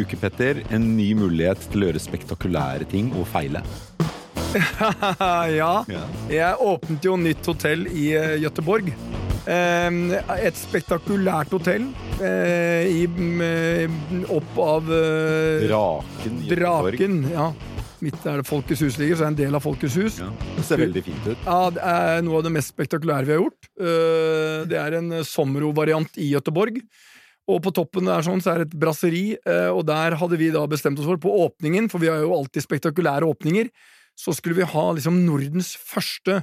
Ny uke, Petter. En ny mulighet til å gjøre spektakulære ting og feile. ja. Jeg åpnet jo nytt hotell i uh, Gøteborg. Eh, et spektakulært hotell eh, i, opp av eh, Draken. Draken. Ja. Midt der det Folkets hus ligger, så er det en del av Folkets hus. Ja. Det ser veldig fint ut. Ja, det er noe av det mest spektakulære vi har gjort. Eh, Det er en Sommero-variant i Göteborg. Og på toppen der sånn, så er det et brasseri, eh, og der hadde vi da bestemt oss for, på åpningen, for vi har jo alltid spektakulære åpninger, så skulle vi ha liksom Nordens første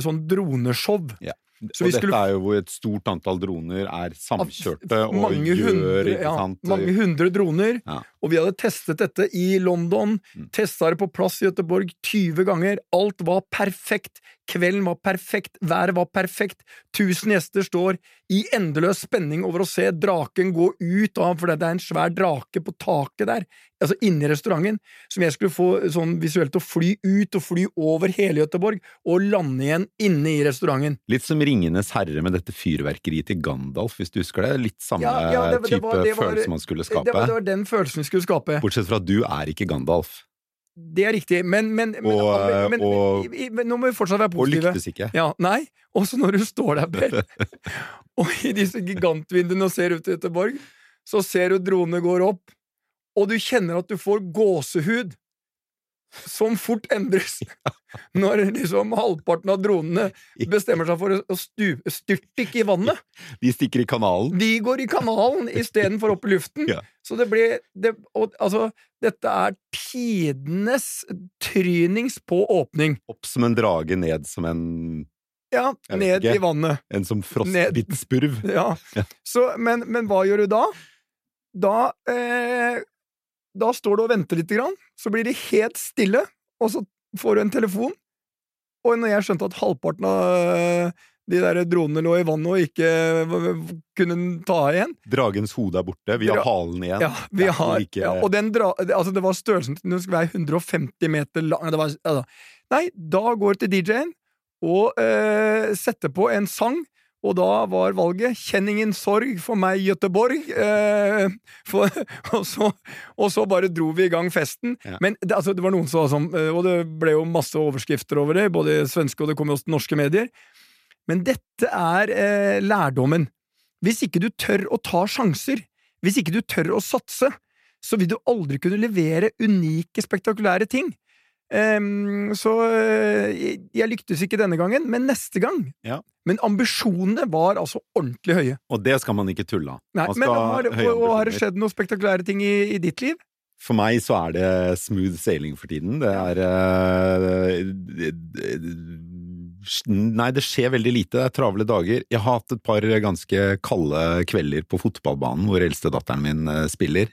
sånn droneshow. Ja. Så og dette skulle- er jo hvor et stort antall droner er samkjørte og mange gjør hundre, ja, mange hundre droner. Ja. Og vi hadde testet dette i London, Mm. testa det på plass i Göteborg 20 ganger. Alt var perfekt. Kvelden var perfekt, været var perfekt. Tusen gjester står i endeløs spenning over å se draken gå ut av For det er en svær drake på taket der, altså inni restauranten, som jeg skulle få sånn visuelt til å fly ut og fly over hele Göteborg og lande igjen inne i restauranten. Litt som Ringenes herre med dette fyrverkeriet til Gandalf, hvis du husker det? Litt samme Ja, ja, det- det type var- det var- følelse man skulle Det var, det var den følelsen vi skulle skape. Bortsett fra at du er ikke Gandalf, Det er riktig, men, men, men, Og- men, men, i- i- men Nå må vi fortsatt være positive. og lyktes ikke. Ja, nei, også når du står der, Per, og i disse gigantvinduene og ser ut til Göteborg, så ser du dronene går opp, og du kjenner at du får gåsehud, som fort endres når liksom halvparten av dronene bestemmer seg for å styrte styrtdykke i vannet. De stikker i kanalen. De går i kanalen istedenfor opp i luften. Ja. Så det ble det, og, Altså, dette er tidenes trynings på åpning. Opp som en drage, ned som en, Ja, ned ikke. i vannet. en som frostbitt spurv. Ja. Ja. Så, men, men hva gjør du da? Da eh, Da står du og venter lite grann, så blir det helt stille, og så får du en telefon. Og når jeg skjønte at halvparten av eh, de der dronene lå i vannet og ikke kunne ta igjen Dragens hode er borte, vi har halen igjen. Ja, vi har, like- ja, og den dra, altså det var størrelsen Den skulle være 150 meter lang det var, altså. Nei, da går jeg til DJ-en og eh, setter på en sang, og da var valget 'Kjenn ingen sorg for meg, Gøteborg'. Eh, for, og, så, og så bare dro vi i gang festen. Ja. Men det, altså, det var noen som var sånn, eh, og det ble jo masse overskrifter over det, både svenske og det kom jo også norske medier. Men dette er eh, lærdommen. Hvis ikke du tør å ta sjanser, hvis ikke du tør å satse, så vil du aldri kunne levere unike, spektakulære ting. Ehm, så eh, jeg, jeg lyktes ikke denne gangen, men neste gang. Ja. Men ambisjonene var altså ordentlig høye. Og det skal man ikke tulle av. Nei, men har, og, har det skjedd noen spektakulære ting i, i ditt liv? For meg så er det smooth sailing for tiden. Det er det- Nei, det skjer veldig lite. Det er travle dager. Jeg har hatt et par ganske kalde kvelder på fotballbanen hvor eldstedatteren min eh, spiller.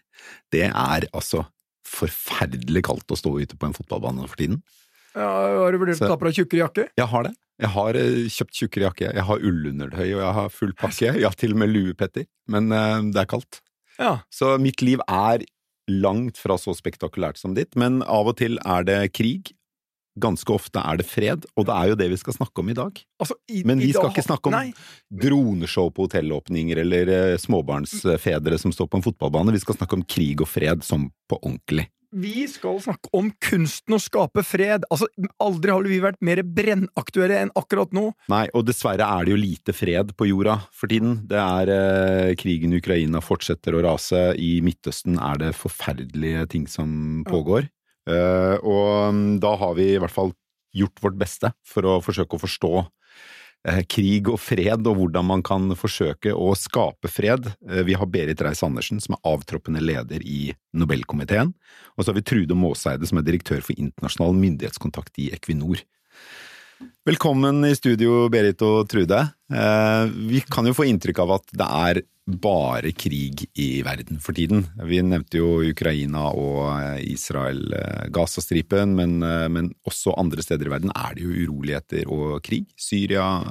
Det er altså forferdelig kaldt å stå ute på en fotballbane for tiden. Ja, har du vurdert å ta på deg tjukkere jakke? Jeg har det. Jeg har eh, kjøpt tjukkere jakke, jeg har ullundertøy og jeg har full pakke. Jeg har til og med lue, Petter. Men uh, det er kaldt. Ja. Så mitt liv er langt fra så spektakulært som ditt, men av og til er det krig. Ganske ofte er det fred, og det er jo det vi skal snakke om i dag. Altså, i, Men vi skal dag- ikke snakke om Nei, droneshow på hotellåpninger eller uh, småbarnsfedre som står på en fotballbane. Vi skal snakke om krig og fred som på ordentlig. Vi skal snakke om kunsten å skape fred. Altså, Aldri har vi vært mer brennaktuelle enn akkurat nå. Nei, og dessverre er det jo lite fred på jorda for tiden. Det er eh, krigen i Ukraina fortsetter å rase. I Midtøsten er det forferdelige ting som pågår. Eh, og mm, da har vi i hvert fall gjort vårt beste for å forsøke å forstå eh, krig og fred, og hvordan man kan forsøke å skape fred. Eh, vi har Berit Reiss-Andersen, som er avtroppende leder i Nobelkomiteen. Og så har vi Trude Måseide, som er direktør for internasjonal myndighetskontakt i Equinor. Velkommen i studio, Berit og Trude. Vi kan jo få inntrykk av at det er bare krig i verden for tiden. Vi nevnte jo Ukraina og eh, Israel, eh, men, eh, men også andre steder i verden er det jo uroligheter og krig. Syria,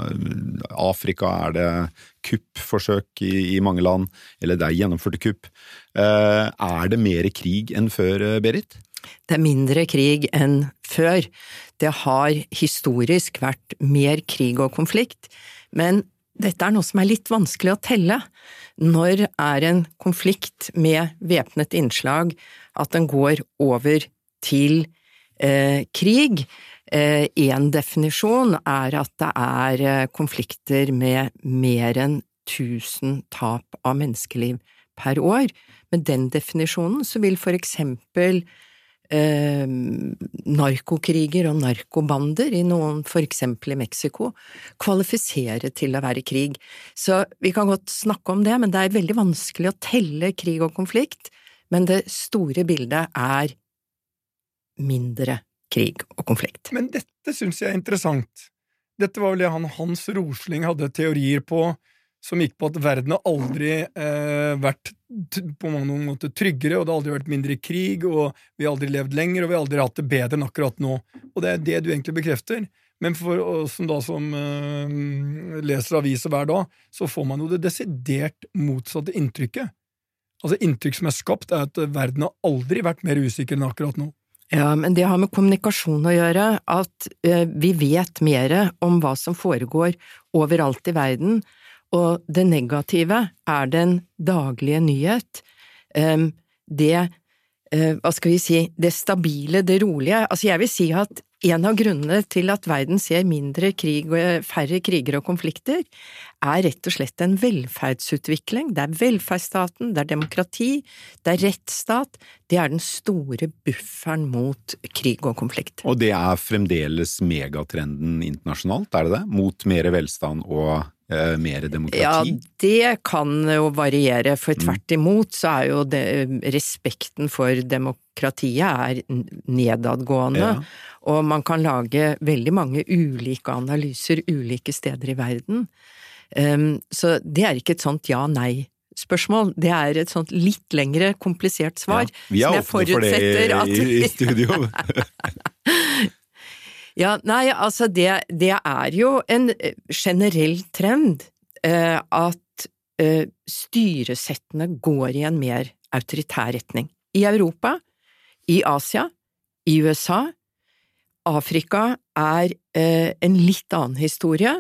Afrika er det kuppforsøk i, i mange land, eller det er gjennomførte kupp. Er det mer krig enn før, Berit? Det er mindre krig enn før. Det har historisk vært mer krig og konflikt, men Dette er noe som er litt vanskelig å telle. Når er en konflikt med væpnet innslag at den går over til eh, krig? Én eh, definisjon er at det er eh, konflikter med mer enn 1000 tap av menneskeliv per år. Med den definisjonen så vil for eksempel eh, narkokriger og narkobander i noen, for eksempel i Mexico, kvalifisere til å være krig. Så vi kan godt snakke om det, men det er veldig vanskelig å telle krig og konflikt. Men det store bildet er mindre krig og konflikt. Men dette syns jeg er interessant. Dette var vel det han Hans Rosling hadde teorier på, som gikk på at verden har aldri eh, vært på mange måter tryggere, og det har aldri vært mindre krig, og vi har aldri levd lenger, og vi har aldri hatt det bedre enn akkurat nå. Og det er det du egentlig bekrefter. Men for oss som da som eh, leser aviser hver dag, så får man jo det desidert motsatte inntrykket. Altså Inntrykk som er skapt, er at verden har aldri vært mer usikker enn akkurat nå. Ja, men det har med kommunikasjon å gjøre, at eh, vi vet mer om hva som foregår overalt i verden, og det negative er den daglige nyhet. Um, det, uh, hva skal vi si, det stabile, det rolige. Altså, jeg vil si at en av grunnene til at verden ser mindre krig og færre kriger og konflikter, er rett og slett en velferdsutvikling. Det er velferdsstaten, det er demokrati, det er rettsstat. Det er den store bufferen mot krig og konflikt. Og det er fremdeles megatrenden internasjonalt, er det det? Mot mer velstand og eh, mer demokrati? Ja, det kan jo variere, for mm. tvert imot så er jo det, respekten for demokratiet er nedadgående. Ja. Og man kan lage veldig mange ulike analyser ulike steder i verden. Um, så det er ikke et sånt ja-nei-spørsmål, det er et sånt litt lengre, komplisert svar. Ja, vi er åpne for det i, i studio. Ja, nei, altså det, det er jo en eh, generell trend eh, at eh, styresettene går i en mer autoritær retning. I Europa, i Asia, i USA. Afrika er eh, en litt annen historie,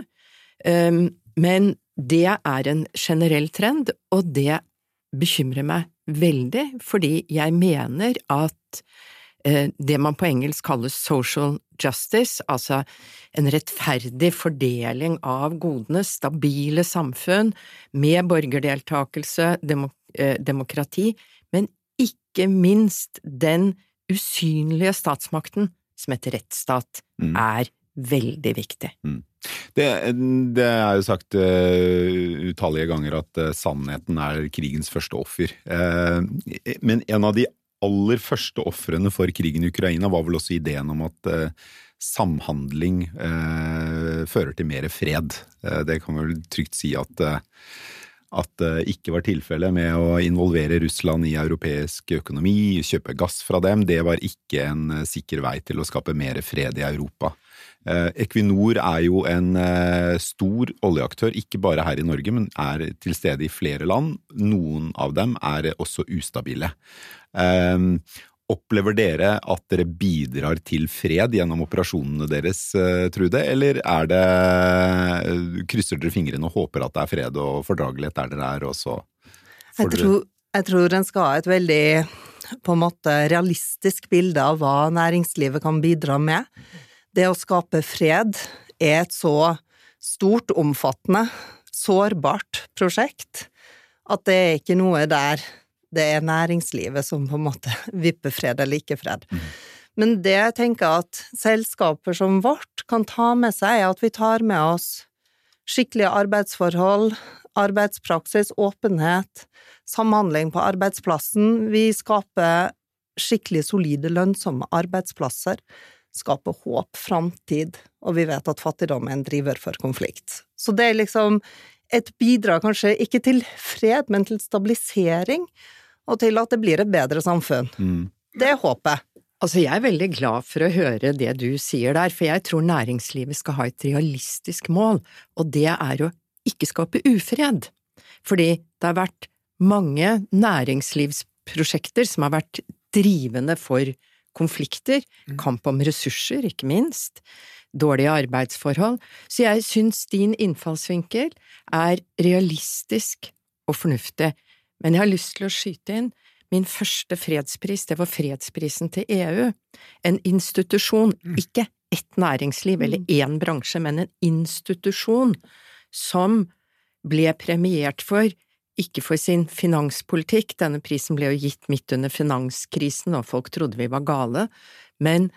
eh, men det er en generell trend, og det bekymrer meg veldig, fordi jeg mener at det man på engelsk kaller social justice, altså en rettferdig fordeling av godene, stabile samfunn med borgerdeltakelse, demok eh, demokrati, men ikke minst den usynlige statsmakten som heter rettsstat, mm. er veldig viktig. Mm. Det, det, er jo sagt uh, utallige ganger at uh, sannheten er krigens første offer. Uh, men en av de aller første ofrene for krigen i Ukraina var vel også ideen om at eh, samhandling eh, fører til mer fred. Eh, det kan vi vel trygt si at, eh, at det eh, ikke var tilfellet med å involvere Russland i europeisk økonomi, kjøpe gass fra dem. Det var ikke en eh, sikker vei til å skape mer fred i Europa. Equinor er jo en stor oljeaktør, ikke bare her i Norge, men er til stede i flere land. Noen av dem er også ustabile. Um, Opplever dere at dere bidrar til fred gjennom operasjonene deres, eh, Trude, eller er det eh, Krysser dere fingrene og håper at det er fred og fordragelighet der dere er, og så jeg tror, jeg tror en skal ha et veldig på en måte realistisk bilde av hva næringslivet kan bidra med. Det å skape fred er et så stort, omfattende, sårbart prosjekt at det er ikke noe der det er næringslivet som på en måte vipper fred eller ikke fred. Mm. Men det jeg tenker at selskaper som vårt kan ta med seg, er at vi tar med oss skikkelige arbeidsforhold, arbeidspraksis, åpenhet, samhandling på arbeidsplassen. Vi skaper skikkelig solide, lønnsomme arbeidsplasser. Skaper håp, framtid, og vi vet at fattigdom er en driver for konflikt. Så det er liksom et bidrag kanskje ikke til fred, men til stabilisering og til at det blir et bedre samfunn. Mm. Det er håpet. Altså, jeg er veldig glad for å høre det du sier der, for jeg tror næringslivet skal ha et realistisk mål, og det er å ikke skape ufred. Fordi det har vært mange næringslivsprosjekter som har vært drivende for konflikter, Mm. kamp om ressurser, ikke minst, dårlige arbeidsforhold. Så jeg syns din innfallsvinkel er realistisk og fornuftig. Men jeg har lyst til å skyte inn min første fredspris, det var fredsprisen til EU. En institusjon, Mm. ikke ett næringsliv eller én bransje, men en institusjon som ble premiert for ikke for sin finanspolitikk, denne prisen ble jo gitt midt under finanskrisen og folk trodde vi var gale, men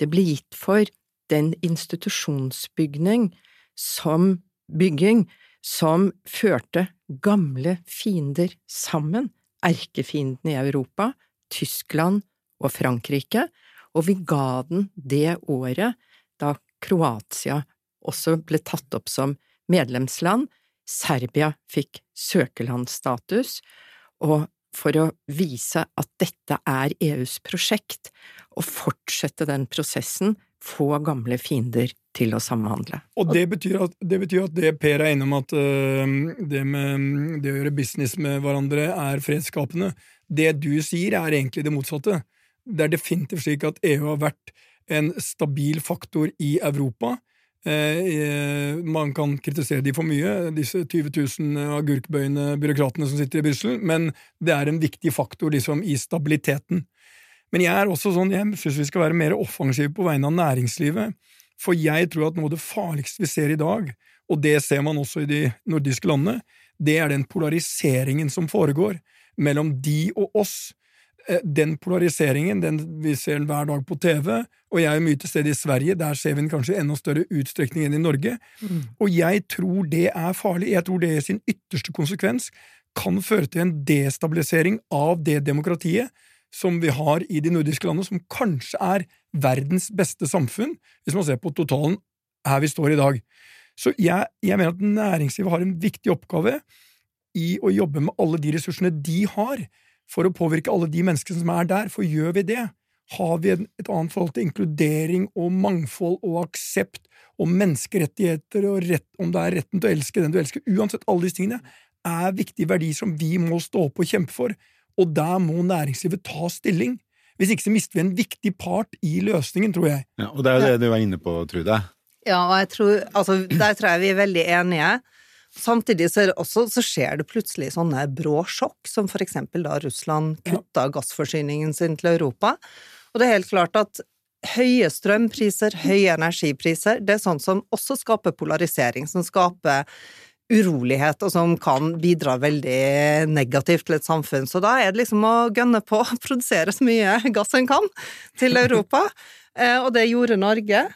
det ble gitt for den institusjonsbygning som bygging som førte gamle fiender sammen, erkefiendene i Europa, Tyskland og Frankrike, og vi ga den det året da Kroatia også ble tatt opp som medlemsland, Serbia fikk søkerlandsstatus, og for å vise at dette er EUs prosjekt, og fortsette den prosessen, få gamle fiender til å samhandle. Og det betyr at det, betyr at det Per er innom at øh, det med det å gjøre business med hverandre er fredsskapende. Det du sier, er egentlig det motsatte. Det er definitivt slik at EU har vært en stabil faktor i Europa. Eh, man kan kritisere de for mye, disse 20 000 agurkbøyende byråkratene som sitter i Brussel, men det er en viktig faktor liksom, i stabiliteten. Men jeg er også sånn, jeg syns vi skal være mer offensive på vegne av næringslivet. For jeg tror at noe av det farligste vi ser i dag, og det ser man også i de nordiske landene, det er den polariseringen som foregår mellom de og oss. Den polariseringen den vi ser den hver dag på TV, og jeg er mye til stede i Sverige, der ser vi den kanskje i enda større utstrekning enn i Norge. Mm. Og jeg tror det er farlig. Jeg tror det i sin ytterste konsekvens kan føre til en destabilisering av det demokratiet som vi har i de nordiske landene, som kanskje er verdens beste samfunn, hvis man ser på totalen her vi står i dag. Så jeg, jeg mener at næringslivet har en viktig oppgave i å jobbe med alle de ressursene de har, for å påvirke alle de menneskene som er der, for gjør vi det, har vi et annet forhold til inkludering og mangfold og aksept og menneskerettigheter og rett, om det er retten til å elske den du elsker, uansett alle disse tingene, er viktige verdier som vi må stå opp og kjempe for, og der må næringslivet ta stilling. Hvis ikke så mister vi en viktig part i løsningen, tror jeg. Ja, og det er jo det du er inne på, Trude. Ja, og jeg tror, altså, der tror jeg vi er veldig enige. Samtidig så, også, så skjer det plutselig sånne brå sjokk, som for eksempel da Russland kutta gassforsyningen sin til Europa. Og det er helt klart at høye strømpriser, høye energipriser, det er sånt som også skaper polarisering, som skaper urolighet, og som kan bidra veldig negativt til et samfunn. Så da er det liksom å gønne på å produsere så mye gass en kan til Europa, og det gjorde Norge.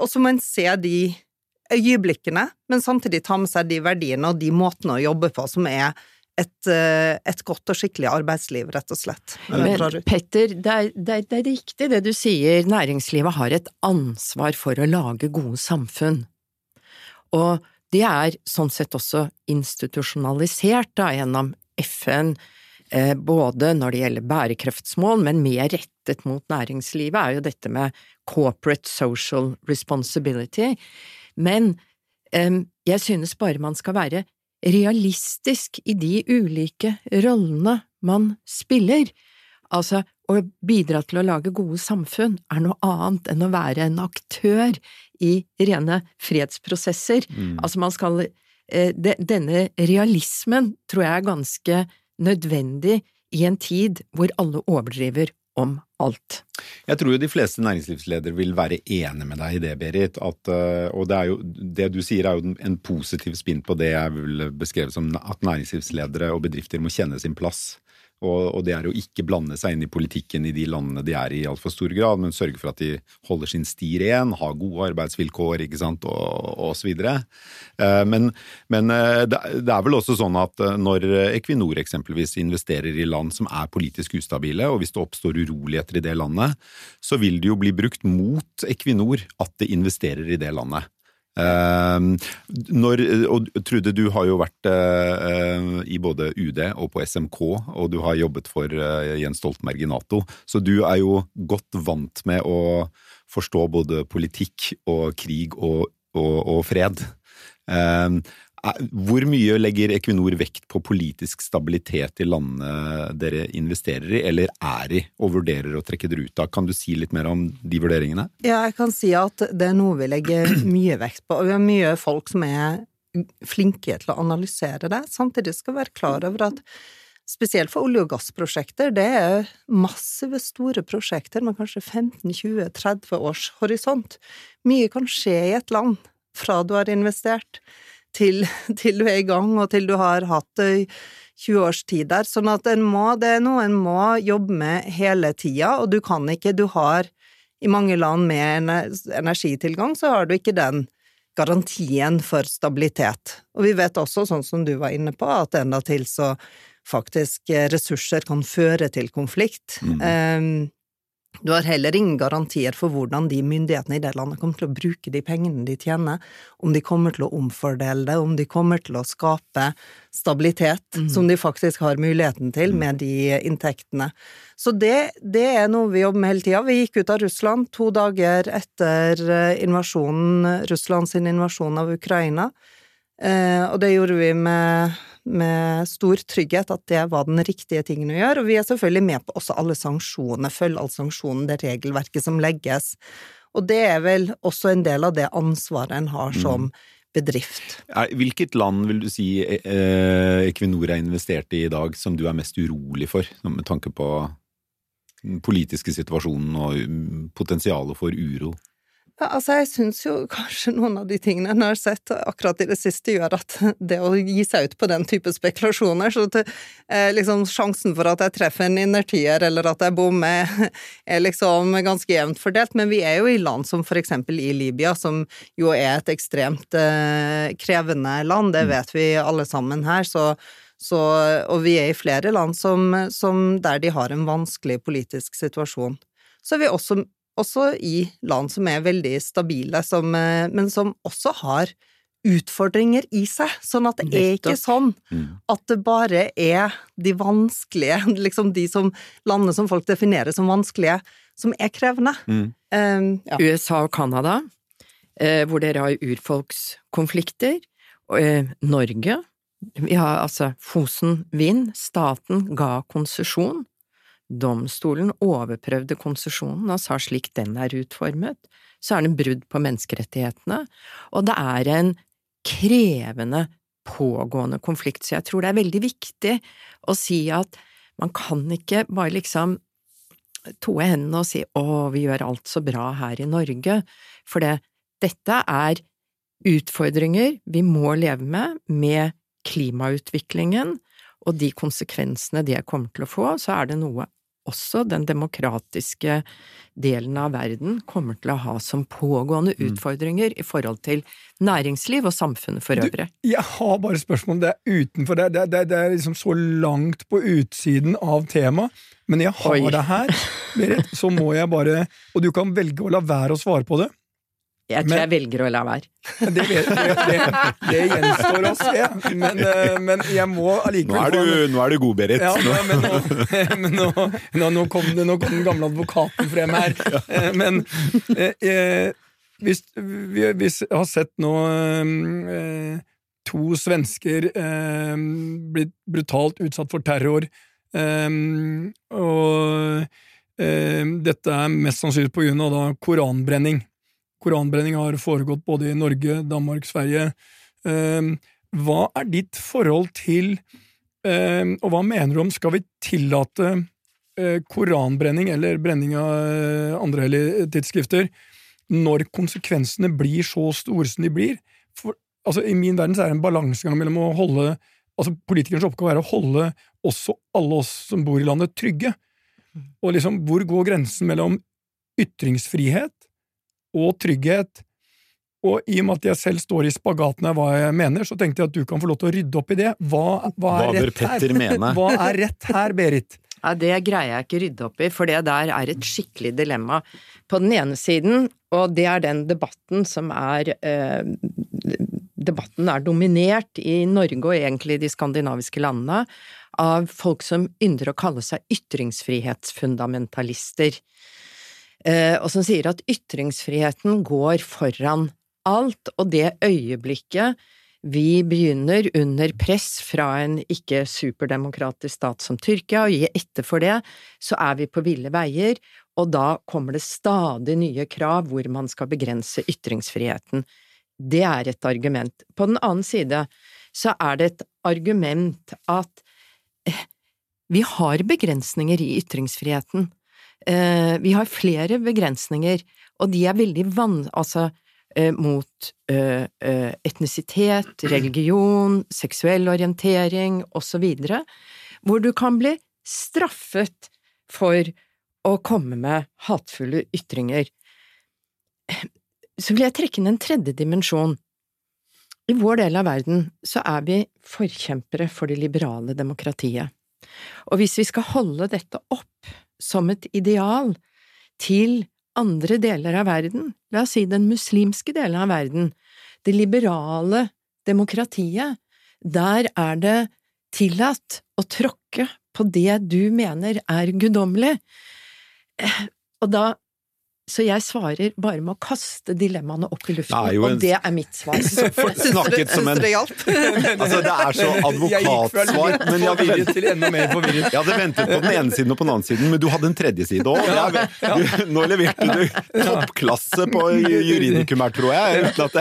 Og så må en se de øyeblikkene, men samtidig ta med seg de verdiene og de måtene å jobbe på som er et, et godt og skikkelig arbeidsliv, rett og slett. Men Petter, det er, det, er, det er riktig det du sier, næringslivet har et ansvar for å lage gode samfunn. Og det er sånn sett også institusjonalisert da, gjennom FN, eh, både når det gjelder bærekraftsmål, men mer rettet mot næringslivet, er jo dette med corporate social responsibility. Men eh, jeg synes bare man skal være realistisk i de ulike rollene man spiller. Altså, å bidra til å lage gode samfunn er noe annet enn å være en aktør i rene fredsprosesser. Mm. Altså, man skal eh, de, Denne realismen tror jeg er ganske nødvendig i en tid hvor alle overdriver om alt. Jeg tror jo de fleste næringslivsledere vil være enig med deg i det, Berit. At, og det, er jo, det du sier er jo en positiv spinn på det jeg vil beskrive som at næringslivsledere og bedrifter må kjenne sin plass. Og, og, det er å ikke blande seg inn i politikken i de landene de er i i altfor stor grad, men sørge for at de holder sin sti ren, har gode arbeidsvilkår ikke sant, og, og så videre. Men, men det, det er vel også sånn at når Equinor eksempelvis investerer i land som er politisk ustabile, og hvis det oppstår uroligheter i det landet, så vil det jo bli brukt mot Equinor at det investerer i det landet. Uh, når, og Trude, du har jo vært uh, i både UD og på SMK, og du har jobbet for uh, Jens Stoltenberg i Nato, så du er jo godt vant med å forstå både politikk og krig og, og, og fred. Hvor mye legger Equinor vekt på politisk stabilitet i landene dere investerer i, eller er i, og vurderer å trekke dere ut av? Kan du si litt mer om de vurderingene? Ja, jeg kan si at det er noe vi legger mye vekt på, og vi har mye folk som er flinke til å analysere det. Samtidig skal vi være klar over at spesielt for olje- og gassprosjekter, det er massive, store prosjekter med kanskje 15-20-30 års horisont. Mye kan skje i et land fra du har investert til, til, du er i gang, og til du har hatt det i 20 års tid der. Sånn at må, det er noe en må jobbe med hele tida, og du kan ikke Du har i mange land med energitilgang, så har du ikke den garantien for stabilitet. Og vi vet også, sånn som du var inne på, at endatil så faktisk ressurser kan føre til konflikt. Mm. Um, du har heller ingen garantier for hvordan de myndighetene i det landet kommer til å bruke de pengene de tjener, om de kommer til å omfordele det, om de kommer til å skape stabilitet, mm. som de faktisk har muligheten til mm. med de inntektene. Så det, det er noe vi jobber med hele tida. Vi gikk ut av Russland to dager etter eh, invasjonen, Russlands invasjon av Ukraina, eh, og det gjorde vi med med stor trygghet at det var den riktige tingen å gjøre, og vi er selvfølgelig med på også alle sanksjonene, følg alle sanksjonene, det regelverket som legges, og det er vel også en del av det ansvaret en har som mm. bedrift. Hvilket land vil du si eh, Equinor er investert i i dag som du er mest urolig for, med tanke på den politiske situasjonen og potensialet for uro? Altså, jeg syns jo kanskje noen av de tingene en har sett akkurat i det siste, gjør at det å gi seg ut på den type spekulasjoner, så at eh, liksom sjansen for at jeg treffer en innertier eller at jeg bommer, er liksom ganske jevnt fordelt. Men vi er jo i land som for eksempel i Libya, som jo er et ekstremt eh, krevende land, det mm. vet vi alle sammen her. så så, og vi er i flere land som, som der de har en vanskelig politisk situasjon. Så er vi også også i land som er veldig stabile, som, eh, men som også har utfordringer i seg. Sånn at det er ikke sånn mm. at det bare er de vanskelige, liksom de som landene som folk definerer som vanskelige, som er krevende. Mm. Um, ja. USA og Canada, eh, hvor dere har urfolkskonflikter. Norge. Vi har altså Fosen Vind. Staten ga konsesjon domstolen overprøvde konsesjonen og sa slik den er utformet, så er det brudd på menneskerettighetene, og det er en krevende, pågående konflikt, så jeg tror det er veldig viktig å si at man kan ikke bare liksom toe hendene og si å, vi gjør alt så bra her i Norge, for det, dette er utfordringer vi må leve med, med klimautviklingen, og de konsekvensene det kommer til å få, så er det noe også den demokratiske delen av verden kommer til å ha som pågående mm. utfordringer i forhold til næringsliv og samfunnet for øvrig. Du, jeg har bare spørsmål det er utenfor det, det, det, det er liksom så langt på utsiden av temaet, men jeg har Oi. det her, Berit, så må jeg bare Og du kan velge å la være å svare på det. Jeg tror men, jeg velger å la være. Det, det, det, det gjenstår å se, men, eh, men, jeg må allikevel nå, nå, er du god, Berit. Ja, men, nå, men nå, nå, kom nå, kom den gamle advokaten frem her. Eh, men eh, eh, hvis vi, vi, har sett nå eh, to svensker eh, blitt brutalt utsatt for terror, og dette er mest sannsynlig på grunn av koranbrenning. Koranbrenning har foregått både i Norge, Danmark, Sverige. Ehm, hva er ditt forhold til, ehm, og hva mener du om skal vi tillate eh, koranbrenning eller brenning av eh, andre hellige tidsskrifter når konsekvensene blir så store som de blir? For, altså, I min verden så er det en balansegang mellom å holde altså Politikernes oppgave er å holde også alle oss som bor i landet, trygge. Mm. Og liksom, hvor går grensen mellom ytringsfrihet og trygghet. Og i og med at jeg selv står i spagaten av hva jeg mener, så tenkte jeg at du kan få lov til å rydde opp i det. Hva, hva er rett her? hva er rett her, Berit? Ja, Det greier jeg ikke rydde opp i, for det der er et skikkelig dilemma. På den ene siden, og det er den debatten som er eh, Debatten er dominert i Norge og egentlig de skandinaviske landene av folk som ynder å kalle seg ytringsfrihetsfundamentalister. Eh, og som sier at ytringsfriheten går foran alt, og det øyeblikket vi begynner under press fra en ikke superdemokratisk stat som Tyrkia, og gi etter for det, så er vi på ville veier, og da kommer det stadig nye krav hvor man skal begrense ytringsfriheten. Det er et argument. På den annen side så er det et argument at eh, vi har begrensninger i ytringsfriheten. Eh, vi har flere begrensninger, og de er veldig van... Altså, Eh, mot eh, etnisitet, religion, seksuell orientering osv., hvor du kan bli straffet for å komme med hatefulle ytringer. Så vil jeg trekke inn en tredje dimensjon. I vår del av verden så er vi forkjempere for det liberale demokratiet. Og hvis vi skal holde dette opp som et ideal til andre deler av verden, la oss si den muslimske delen av verden, det liberale demokratiet, der er det tillatt å tråkke på det du mener er guddommelig. Eh, og da så jeg svarer bare med å kaste dilemmaene opp i luften, en... og det er mitt svar. Snakket som en Altså, det er så advokatsvar. Men jeg ville til enda mer forvirret. Jeg hadde ventet på den ene siden og på den andre siden, men du hadde en tredje side òg. Nå leverte du toppklasse på juridikum her, tror jeg, uten at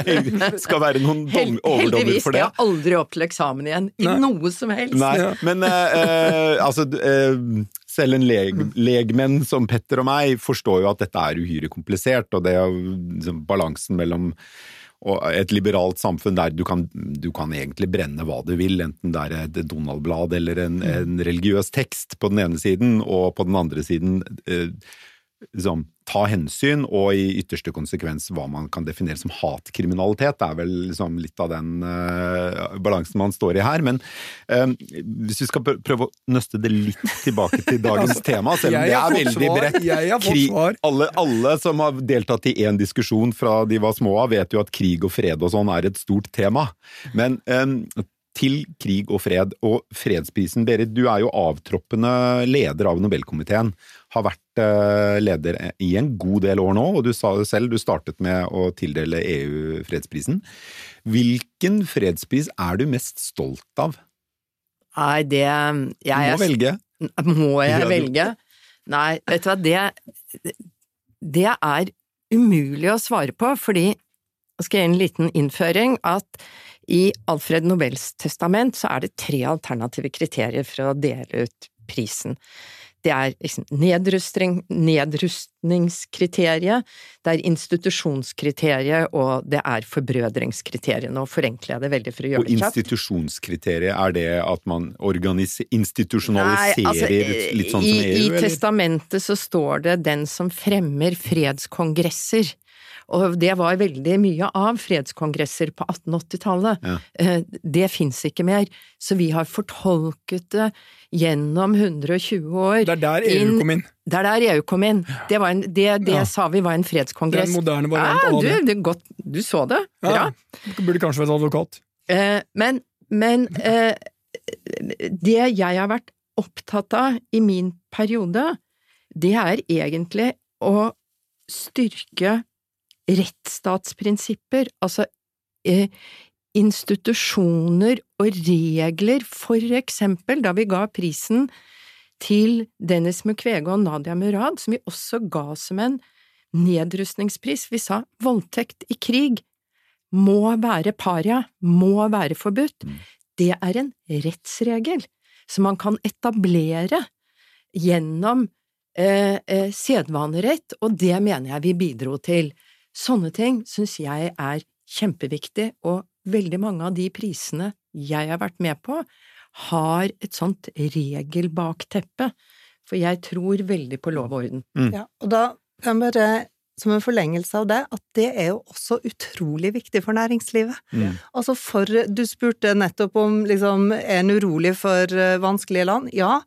det skal være noen overdommer for det. Heldigvis skal jeg aldri opp til eksamen igjen, i noe som helst. Nei, men uh, altså uh, selv en leg, legmenn som Petter og meg forstår jo at dette er uhyre komplisert, og det er liksom, balansen mellom et liberalt samfunn der du kan, du kan, egentlig brenne hva du vil, enten det er et Donald-blad eller en, en, religiøs tekst på den ene siden, og på den andre siden eh, liksom, ta hensyn, og i ytterste konsekvens hva man kan definere som hatkriminalitet. Det er vel liksom litt av den uh, balansen man står i her. Men uh, hvis vi skal prøve å nøste det litt tilbake til dagens tema, selv om det er veldig bredt krig, alle, alle, som har deltatt i én diskusjon fra de var små av, vet jo at krig og fred og sånn er et stort tema. Men um, til krig og fred. Og fredsprisen, Berit, du er jo avtroppende leder av Nobelkomiteen. Har vært eh, leder i en god del år nå, og du sa det selv, du startet med å tildele EU fredsprisen. Hvilken fredspris er du mest stolt av? Nei, det jeg, Du må velge. Må jeg velge? Nei, vet du hva, det, det er umulig å svare på, fordi jeg skal gi en liten innføring, at i Alfred Nobels testament så er det tre alternative kriterier for å dele ut prisen. Det er liksom nedrustning, nedrustningskriteriet, det er institusjonskriteriet, og det er forbrødringskriteriet. Nå forenkler jeg det veldig for å gjøre det kjapt. Og institusjonskriteriet, er det at man institusjonaliserer Nei, altså, litt sånn som EU, I, i testamentet så står det 'den som fremmer fredskongresser'. Og det var veldig mye av fredskongresser på 1880-tallet. Ja. Eh, det fins ikke mer. Så vi har fortolket det gjennom 120 år. Det er der EU kom inn. Det er der EU kom inn. Det, en, det, det ja. sa vi var en fredskongress. Det er en moderne variant av det. Du, godt, du så det. Bra. Ja, burde kanskje vært advokat. Eh, men, men eh, det jeg har vært opptatt av i min periode, det er egentlig å styrke rettsstatsprinsipper, altså eh, institusjoner og regler, for eksempel da vi ga prisen til Dennis Mukwege og Nadia Murad, som vi også ga som en nedrustningspris. Vi sa voldtekt i krig må være paria, må være forbudt. Mm. Det er en rettsregel som man kan etablere gjennom eh, eh, sedvanerett, og det mener jeg vi bidro til. Sånne ting syns jeg er kjempeviktig, og veldig mange av de prisene jeg har vært med på, har et sånt regelbakteppe, for jeg tror veldig på lov og orden. Mm. Ja, og da kan jeg bare som en forlengelse av det, at det er jo også utrolig viktig for næringslivet. Mm. Altså for Du spurte nettopp om liksom Er en urolig for eh, vanskelige land? Ja.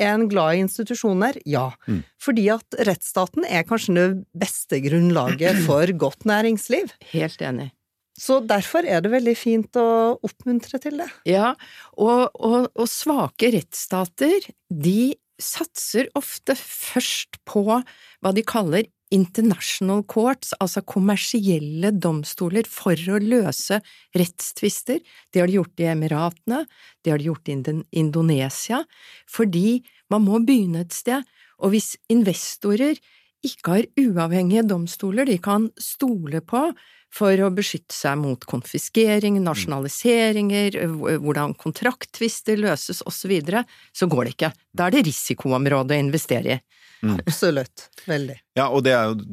Er en glad i institusjoner? Ja. Mm. Fordi at rettsstaten er kanskje det beste grunnlaget for godt næringsliv. Helt enig. Så derfor er det veldig fint å oppmuntre til det. Ja, og, og, og svake rettsstater, de satser ofte først på hva de kaller international courts, altså kommersielle domstoler, for å løse rettstvister. Det har de gjort i Emiratene, det har de gjort i Indonesia, fordi man må begynne et sted, og hvis investorer ikke har uavhengige domstoler de kan stole på for å beskytte seg mot konfiskering, nasjonaliseringer, hvordan kontraktvister løses osv., så, så går det ikke. Da er det risikoområdet å investere i. Mm. Absolutt. Veldig. Ja, og det er jo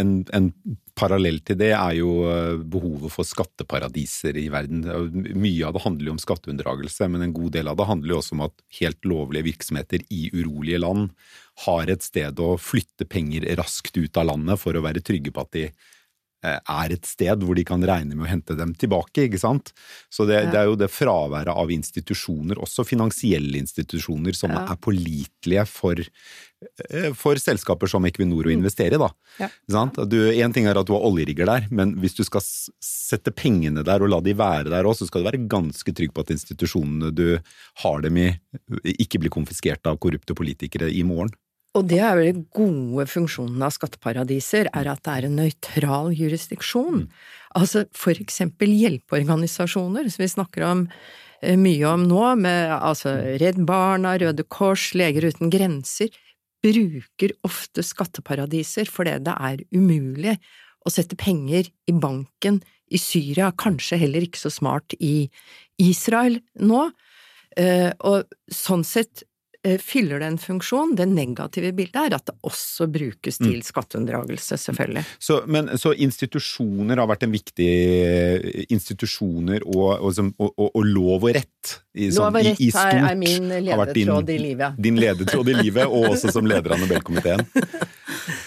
en, en parallell til det er jo eh, behovet for skatteparadiser i verden. Mye av det handler jo om skatteunndragelse, men en god del av det handler jo også om at helt lovlige virksomheter i urolige land har et sted å flytte penger raskt ut av landet for å være trygge på at de Eh, er et sted hvor de kan regne med å hente dem tilbake, ikke sant. Så det, ja. det er jo det fraværet av institusjoner, også finansielle institusjoner, som ja. er pålitelige for, eh, for, selskaper som Equinor å mm. investere i, da. Ja. en ting er at du har oljerigger der, men hvis du skal sette pengene der og la de være der òg, så skal du være ganske trygg på at institusjonene du har dem i, ikke blir konfiskert av korrupte politikere i morgen. Og det er vel den gode funksjonen av skatteparadiser, er at det er en nøytral jurisdiksjon. Mm. Altså for eksempel hjelpeorganisasjoner, som vi snakker om eh, mye om nå, med altså Redd Barna, Røde Kors, Leger uten grenser, bruker ofte skatteparadiser fordi det er umulig å sette penger i banken i Syria, kanskje heller ikke så smart i Israel nå. Eh, og sånn sett fyller det en funksjon. Det negative bildet er at det også brukes til mm. skatteunndragelse, selvfølgelig. Så, men, så, institusjoner har vært en viktig Institusjoner og, og, og, og lov og rett i, sånn, lov og rett i, i stort, er, min ledetråd din, i livet. Din ledetråd i livet, og også som leder av Nobelkomiteen.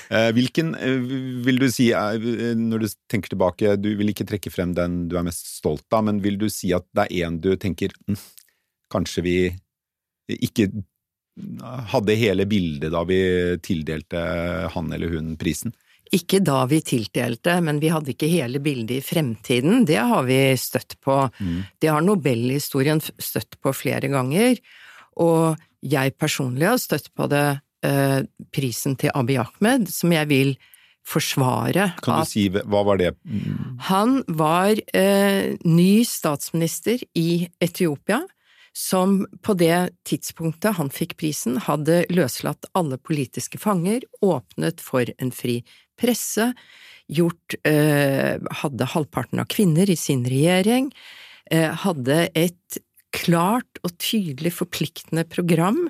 Eh, hvilken eh, vil du si, når du tenker tilbake, du vil ikke trekke frem den du er mest stolt av, men vil du si at det er en du tenker hm, kanskje vi ikke hadde hele bildet da vi tildelte han eller hun prisen? Ikke da vi tildelte, men vi hadde ikke hele bildet i fremtiden. Det har vi støtt på. Mm. Det har Nobelhistorien støtt på flere ganger. Og jeg personlig har støtt på det, eh, prisen til Abiy Ahmed, som jeg vil forsvare. Kan du si, hva var det? Han var eh, ny statsminister i Etiopia som på det tidspunktet han fikk prisen, hadde løslatt alle politiske fanger, åpnet for en fri presse, gjort eh, Hadde halvparten av kvinner i sin regjering, eh, hadde et klart og tydelig forpliktende program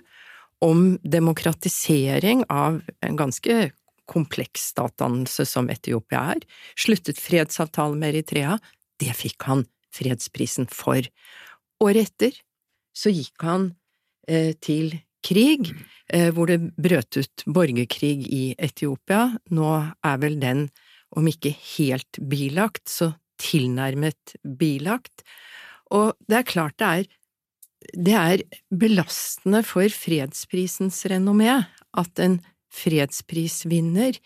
om demokratisering av en ganske kompleks statdannelse som Etiopia er, sluttet fredsavtale med Eritrea, det fikk han fredsprisen for. Året etter så gikk han eh, til krig, eh, hvor det brøt ut borgerkrig i Etiopia. Nå er vel den, om ikke helt bilagt, så tilnærmet bilagt. Og det er klart det er det er belastende for fredsprisens renommé at en fredsprisvinner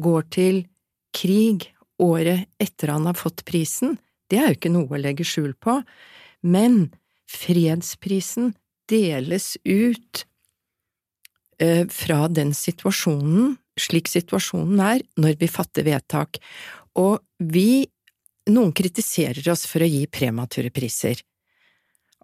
går til krig året etter han har fått prisen. Det er jo ikke noe å legge skjul på, men fredsprisen deles ut eh, fra den situasjonen, slik situasjonen er, når vi fatter vedtak, og vi… Noen kritiserer oss for å gi premature priser.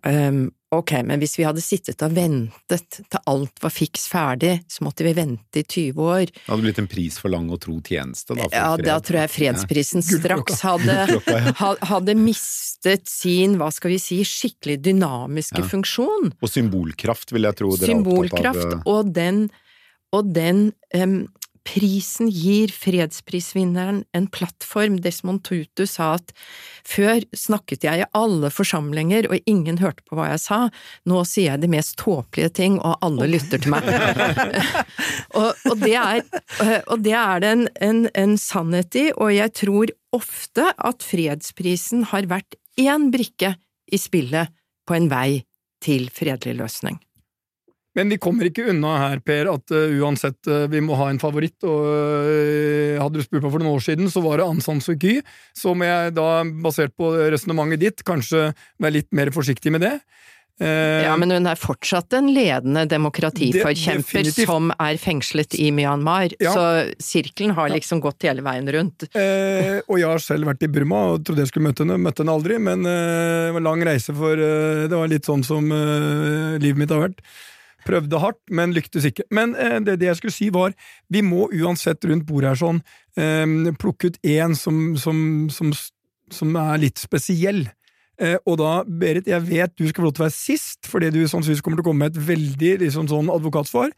Um, ok, men hvis vi hadde sittet og ventet til alt var fiks ferdig, så måtte vi vente i 20 år. Det hadde blitt en pris for lang og tro tjeneste, da? ja, da tror jeg fredsprisen straks hadde, hadde mistet sin, hva skal vi si, skikkelig dynamiske ja. funksjon. Og symbolkraft, vil jeg tro dere er opptatt av. Symbolkraft, og den, og den um, prisen gir fredsprisvinneren en plattform. Desmond Tutu sa at før snakket jeg i alle forsamlinger og ingen hørte på hva jeg sa, nå sier jeg de mest tåpelige ting og alle lytter til meg. og, og, det er, og, det er, det en, en, en sannhet i, og jeg tror ofte at fredsprisen har vært én brikke i spillet på en vei til fredelig løsning. Men vi kommer ikke unna her, Per, at uh, uansett uh, vi må ha en favoritt. og uh, Hadde du spurt meg for noen år siden, så var det Aung San Suu Kyi. Så må jeg da, basert på resonnementet ditt, kanskje være litt mer forsiktig med det. Ja, men hun er fortsatt en ledende demokratiforkjemper Det- som er fengslet i Myanmar, Ja. så sirkelen har liksom gått hele veien rundt. Eh, og jeg har selv vært i Burma og trodde jeg skulle møte henne, møtte henne aldri, men eh, det var lang reise for eh, Det var litt sånn som livet mitt har vært. Prøvde hardt, men lyktes ikke. Men eh, det, det jeg skulle si var, vi må uansett rundt bordet her sånn eh, plukke ut én som, som, som, som er litt spesiell. Eh, og da, Berit, jeg vet du skal få lov til å være sist, fordi du sannsynligvis kommer til å komme med et veldig liksom, sånn advokatsvar.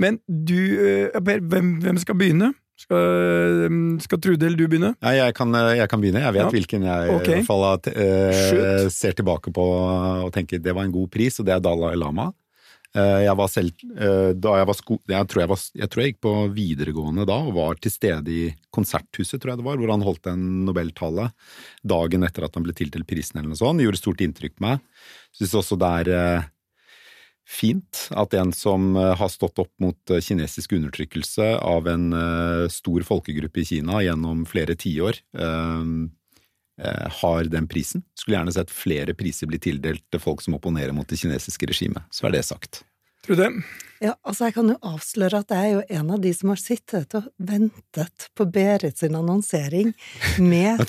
Men du, eh, Per, hvem, hvem skal begynne? Skal, mm, skal Trude eller du begynne? Ja, jeg, kan, jeg kan begynne. Jeg vet Ja. hvilken jeg okay. i hvert fall at, eh, ser tilbake på og tenker det var en god pris, og det er Dalai Lama. Eh, jeg var selv eh, da jeg var sko... Jeg tror jeg, var, jeg tror jeg gikk på videregående da, og var til stede i Konserthuset, tror jeg det var, hvor han holdt en nobeltale dagen etter at han ble tildelt prisen eller noe sånt. Gjorde stort inntrykk på meg. Syns også det er eh, fint at en som har stått opp mot kinesisk undertrykkelse av en stor folkegruppe i Kina gjennom flere tiår, har den prisen. Skulle gjerne sett flere priser bli tildelt til folk som opponerer mot det kinesiske regimet. Så er det sagt. Trude? Ja, altså jeg kan jo avsløre at jeg er jo en av de som har sittet og ventet på Berit sin annonsering med Jeg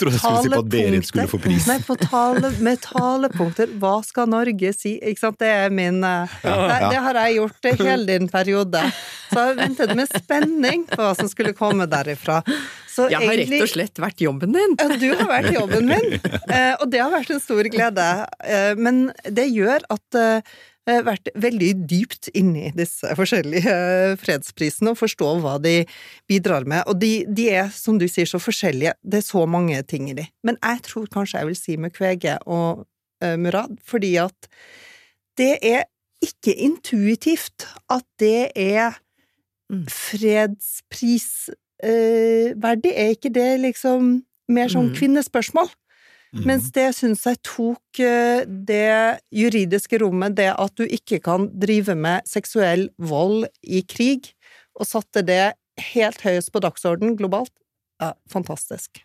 jeg skulle si. Nei, tale, med talepunkter. Hva skal Norge si? Ikke sant, det er min eh, det, det har jeg gjort i hele din periode. Så jeg ventet med spenning på hva som skulle komme derifra. Så Jeg har rett og slett vært jobben din. ja, du har vært jobben min, eh, og det har vært en stor glede. Eh, Men det gjør at vært veldig dypt inni disse forskjellige eh, fredsprisene og forstå hva de bidrar med. Og de, de er, som du sier, så forskjellige. Det er så mange ting i de. Men jeg tror kanskje jeg vil si med Kvege og eh, Murad, fordi at det er ikke intuitivt at det er Mm. fredsprisverdig. er ikke det liksom mer sånn Mm. kvinnespørsmål? Mm. Mens det syns jeg tok eh, det juridiske rommet, det at du ikke kan drive med seksuell vold i krig, og satte det helt høyest på dagsorden globalt, ja, fantastisk.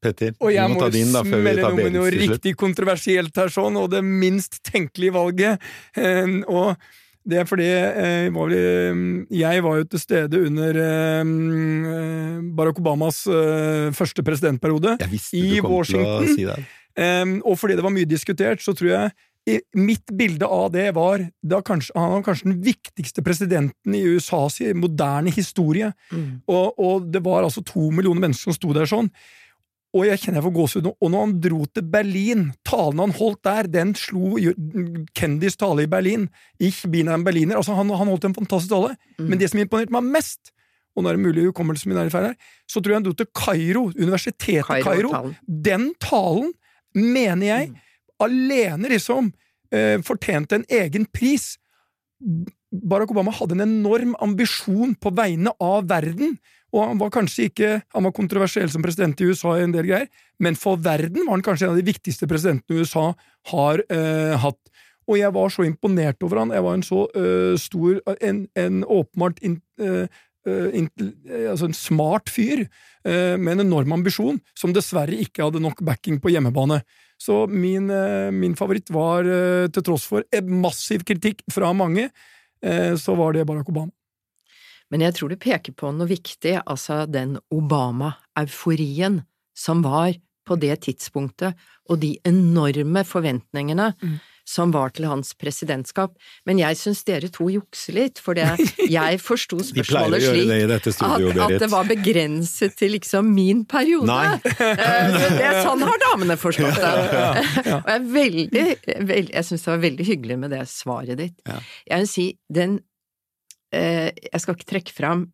Petter, Og jeg må må ta din da, før vi smelle tar noe med noe til slutt. riktig kontroversielt her, sånn, og det minst tenkelige valget. Eh, og det er fordi eh, var vel, eh, jeg var jo til stede under eh, Barack Obamas eh, første presidentperiode. I Washington. si og fordi det var mye diskutert, så tror jeg i, Mitt bilde av det var da kanskje, Han var kanskje den viktigste presidenten i USAs moderne historie. Mm. Og, og det var altså to millioner mennesker som sto der sånn. Og jeg kjenner jeg får gåsehud nå. Og når han dro til Berlin, talen han holdt der, den slo Kendys tale i Berlin. Ich bin ein Berliner. Altså, han, han holdt en fantastisk tale. Mm. Men det som imponerte meg mest, og nå er det mulig hukommelsen min er i feil her, så tror jeg han dro til Kairo, universitetet Kairo. Kairo-talen. Den talen mener jeg alene liksom eh, fortjente en egen pris. Barack Obama hadde en enorm ambisjon på vegne av verden, og han var kanskje ikke Han var kontroversiell som president i USA, i en del greier, men for verden var han kanskje en av de viktigste presidentene USA har eh, hatt. Og jeg var så imponert over han. Jeg var en så eh, stor En, en åpenbart in, eh, eh, in- eh, altså en smart fyr eh, med en enorm ambisjon, som dessverre ikke hadde nok backing på hjemmebane. Så min, min favoritt var, til tross for massiv kritikk fra mange, så var det Barack Obama. Men jeg tror du peker på noe viktig, altså den Obama-euforien som var på det tidspunktet, og de enorme forventningene Mm. som var til hans presidentskap. Men jeg syns dere to jukser litt, for det, jeg forsto spørsmålet gjøre slik det i at, at det var begrenset til liksom min periode. Nei. Eh, det sånn har damene forstått det. Ja, Og jeg veldig, veldig jeg syns det var veldig hyggelig med det svaret ditt. Ja. Jeg vil si, den Jeg skal ikke trekke fram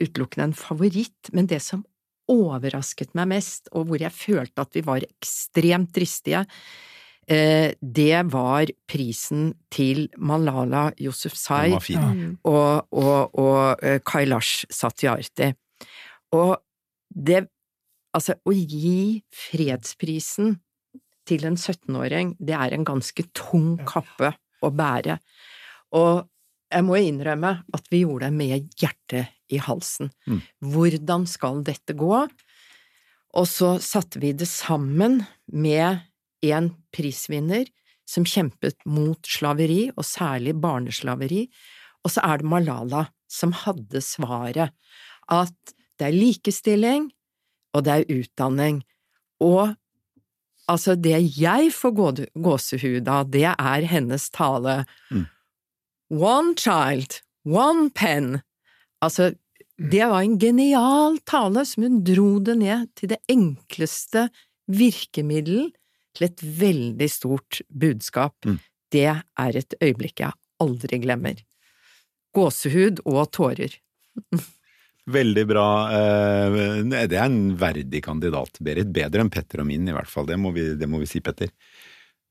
utelukkende en favoritt, men det som overrasket meg mest, og hvor jeg følte at vi var ekstremt dristige, eh, det var prisen til Malala Yousufzai. Ja. og, og, og eh, Kailash Satyarthi. Og det Altså, å gi fredsprisen til en 17-åring, det er en ganske tung kappe å bære. Og jeg må innrømme at vi gjorde det med hjertet i halsen. Mm. Hvordan skal dette gå? Og så satte vi det sammen med en prisvinner som kjempet mot slaveri, og særlig barneslaveri, og så er det Malala som hadde svaret, at det er likestilling, og det er utdanning, og altså, det jeg får gåsehud av, det er hennes tale. Mm. One child, one pen. Altså, det var en genial tale som hun dro det ned til det enkleste virkemiddel til et veldig stort budskap. Mm. Det er et øyeblikk jeg aldri glemmer. Gåsehud og tårer. Veldig bra. eh, Det er en verdig kandidat, Berit. Bedre enn Petter og min, i hvert fall. Det må vi, det må vi si, Petter.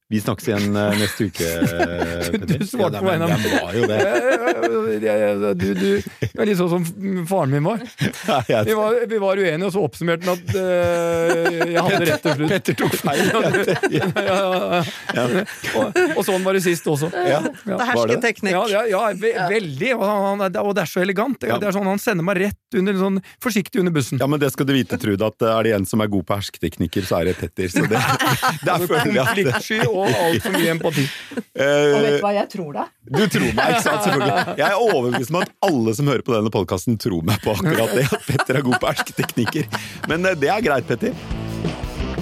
Vi snakkes igjen eh, neste uke, Petter. Du svarte på vegne en av Jeg var jo det. Du, du, er litt sånn som faren min var. Vi var, vi var uenige, og så oppsummerte han at uh, jeg hadde rett til slutt. Petter tok feil. Ja, ja, ja. Og, og sånn var det sist også. Ja, Det er hersketeknikk. Ja, ja, ja ve veldig. Og, han, og det er så elegant. Det, Ja. det er sånn, Han sender meg rett under, sånn, forsiktig under bussen. Ja, men det skal du vite, Trude, at er det en som er god på hersketeknikker, så er det Petter. Så det, der føler jeg at og altfor mye empati. Og vet eh, du hva jeg tror, da? Du tror meg, ikke sant? Selvfølgelig. Jeg er overbevist om at alle som hører på denne podkasten, tror meg på akkurat det. At Petter er god på hersketeknikker. Men eh, det er greit, Petter.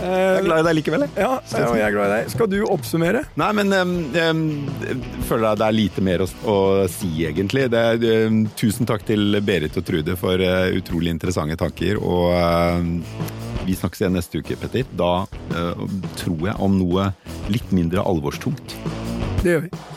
Jeg er glad i deg likevel, jeg. Ja, ja, jeg er glad i deg. Skal du oppsummere? Nei, men um, um, jeg føler jeg det er lite mer å, å si, egentlig. Det, er, um, tusen takk til Berit og Trude for uh, utrolig interessante tanker. Og uh, vi snakkes igjen neste uke, Petter. Da uh, tror jeg om noe litt mindre alvorstungt. Det gjør vi.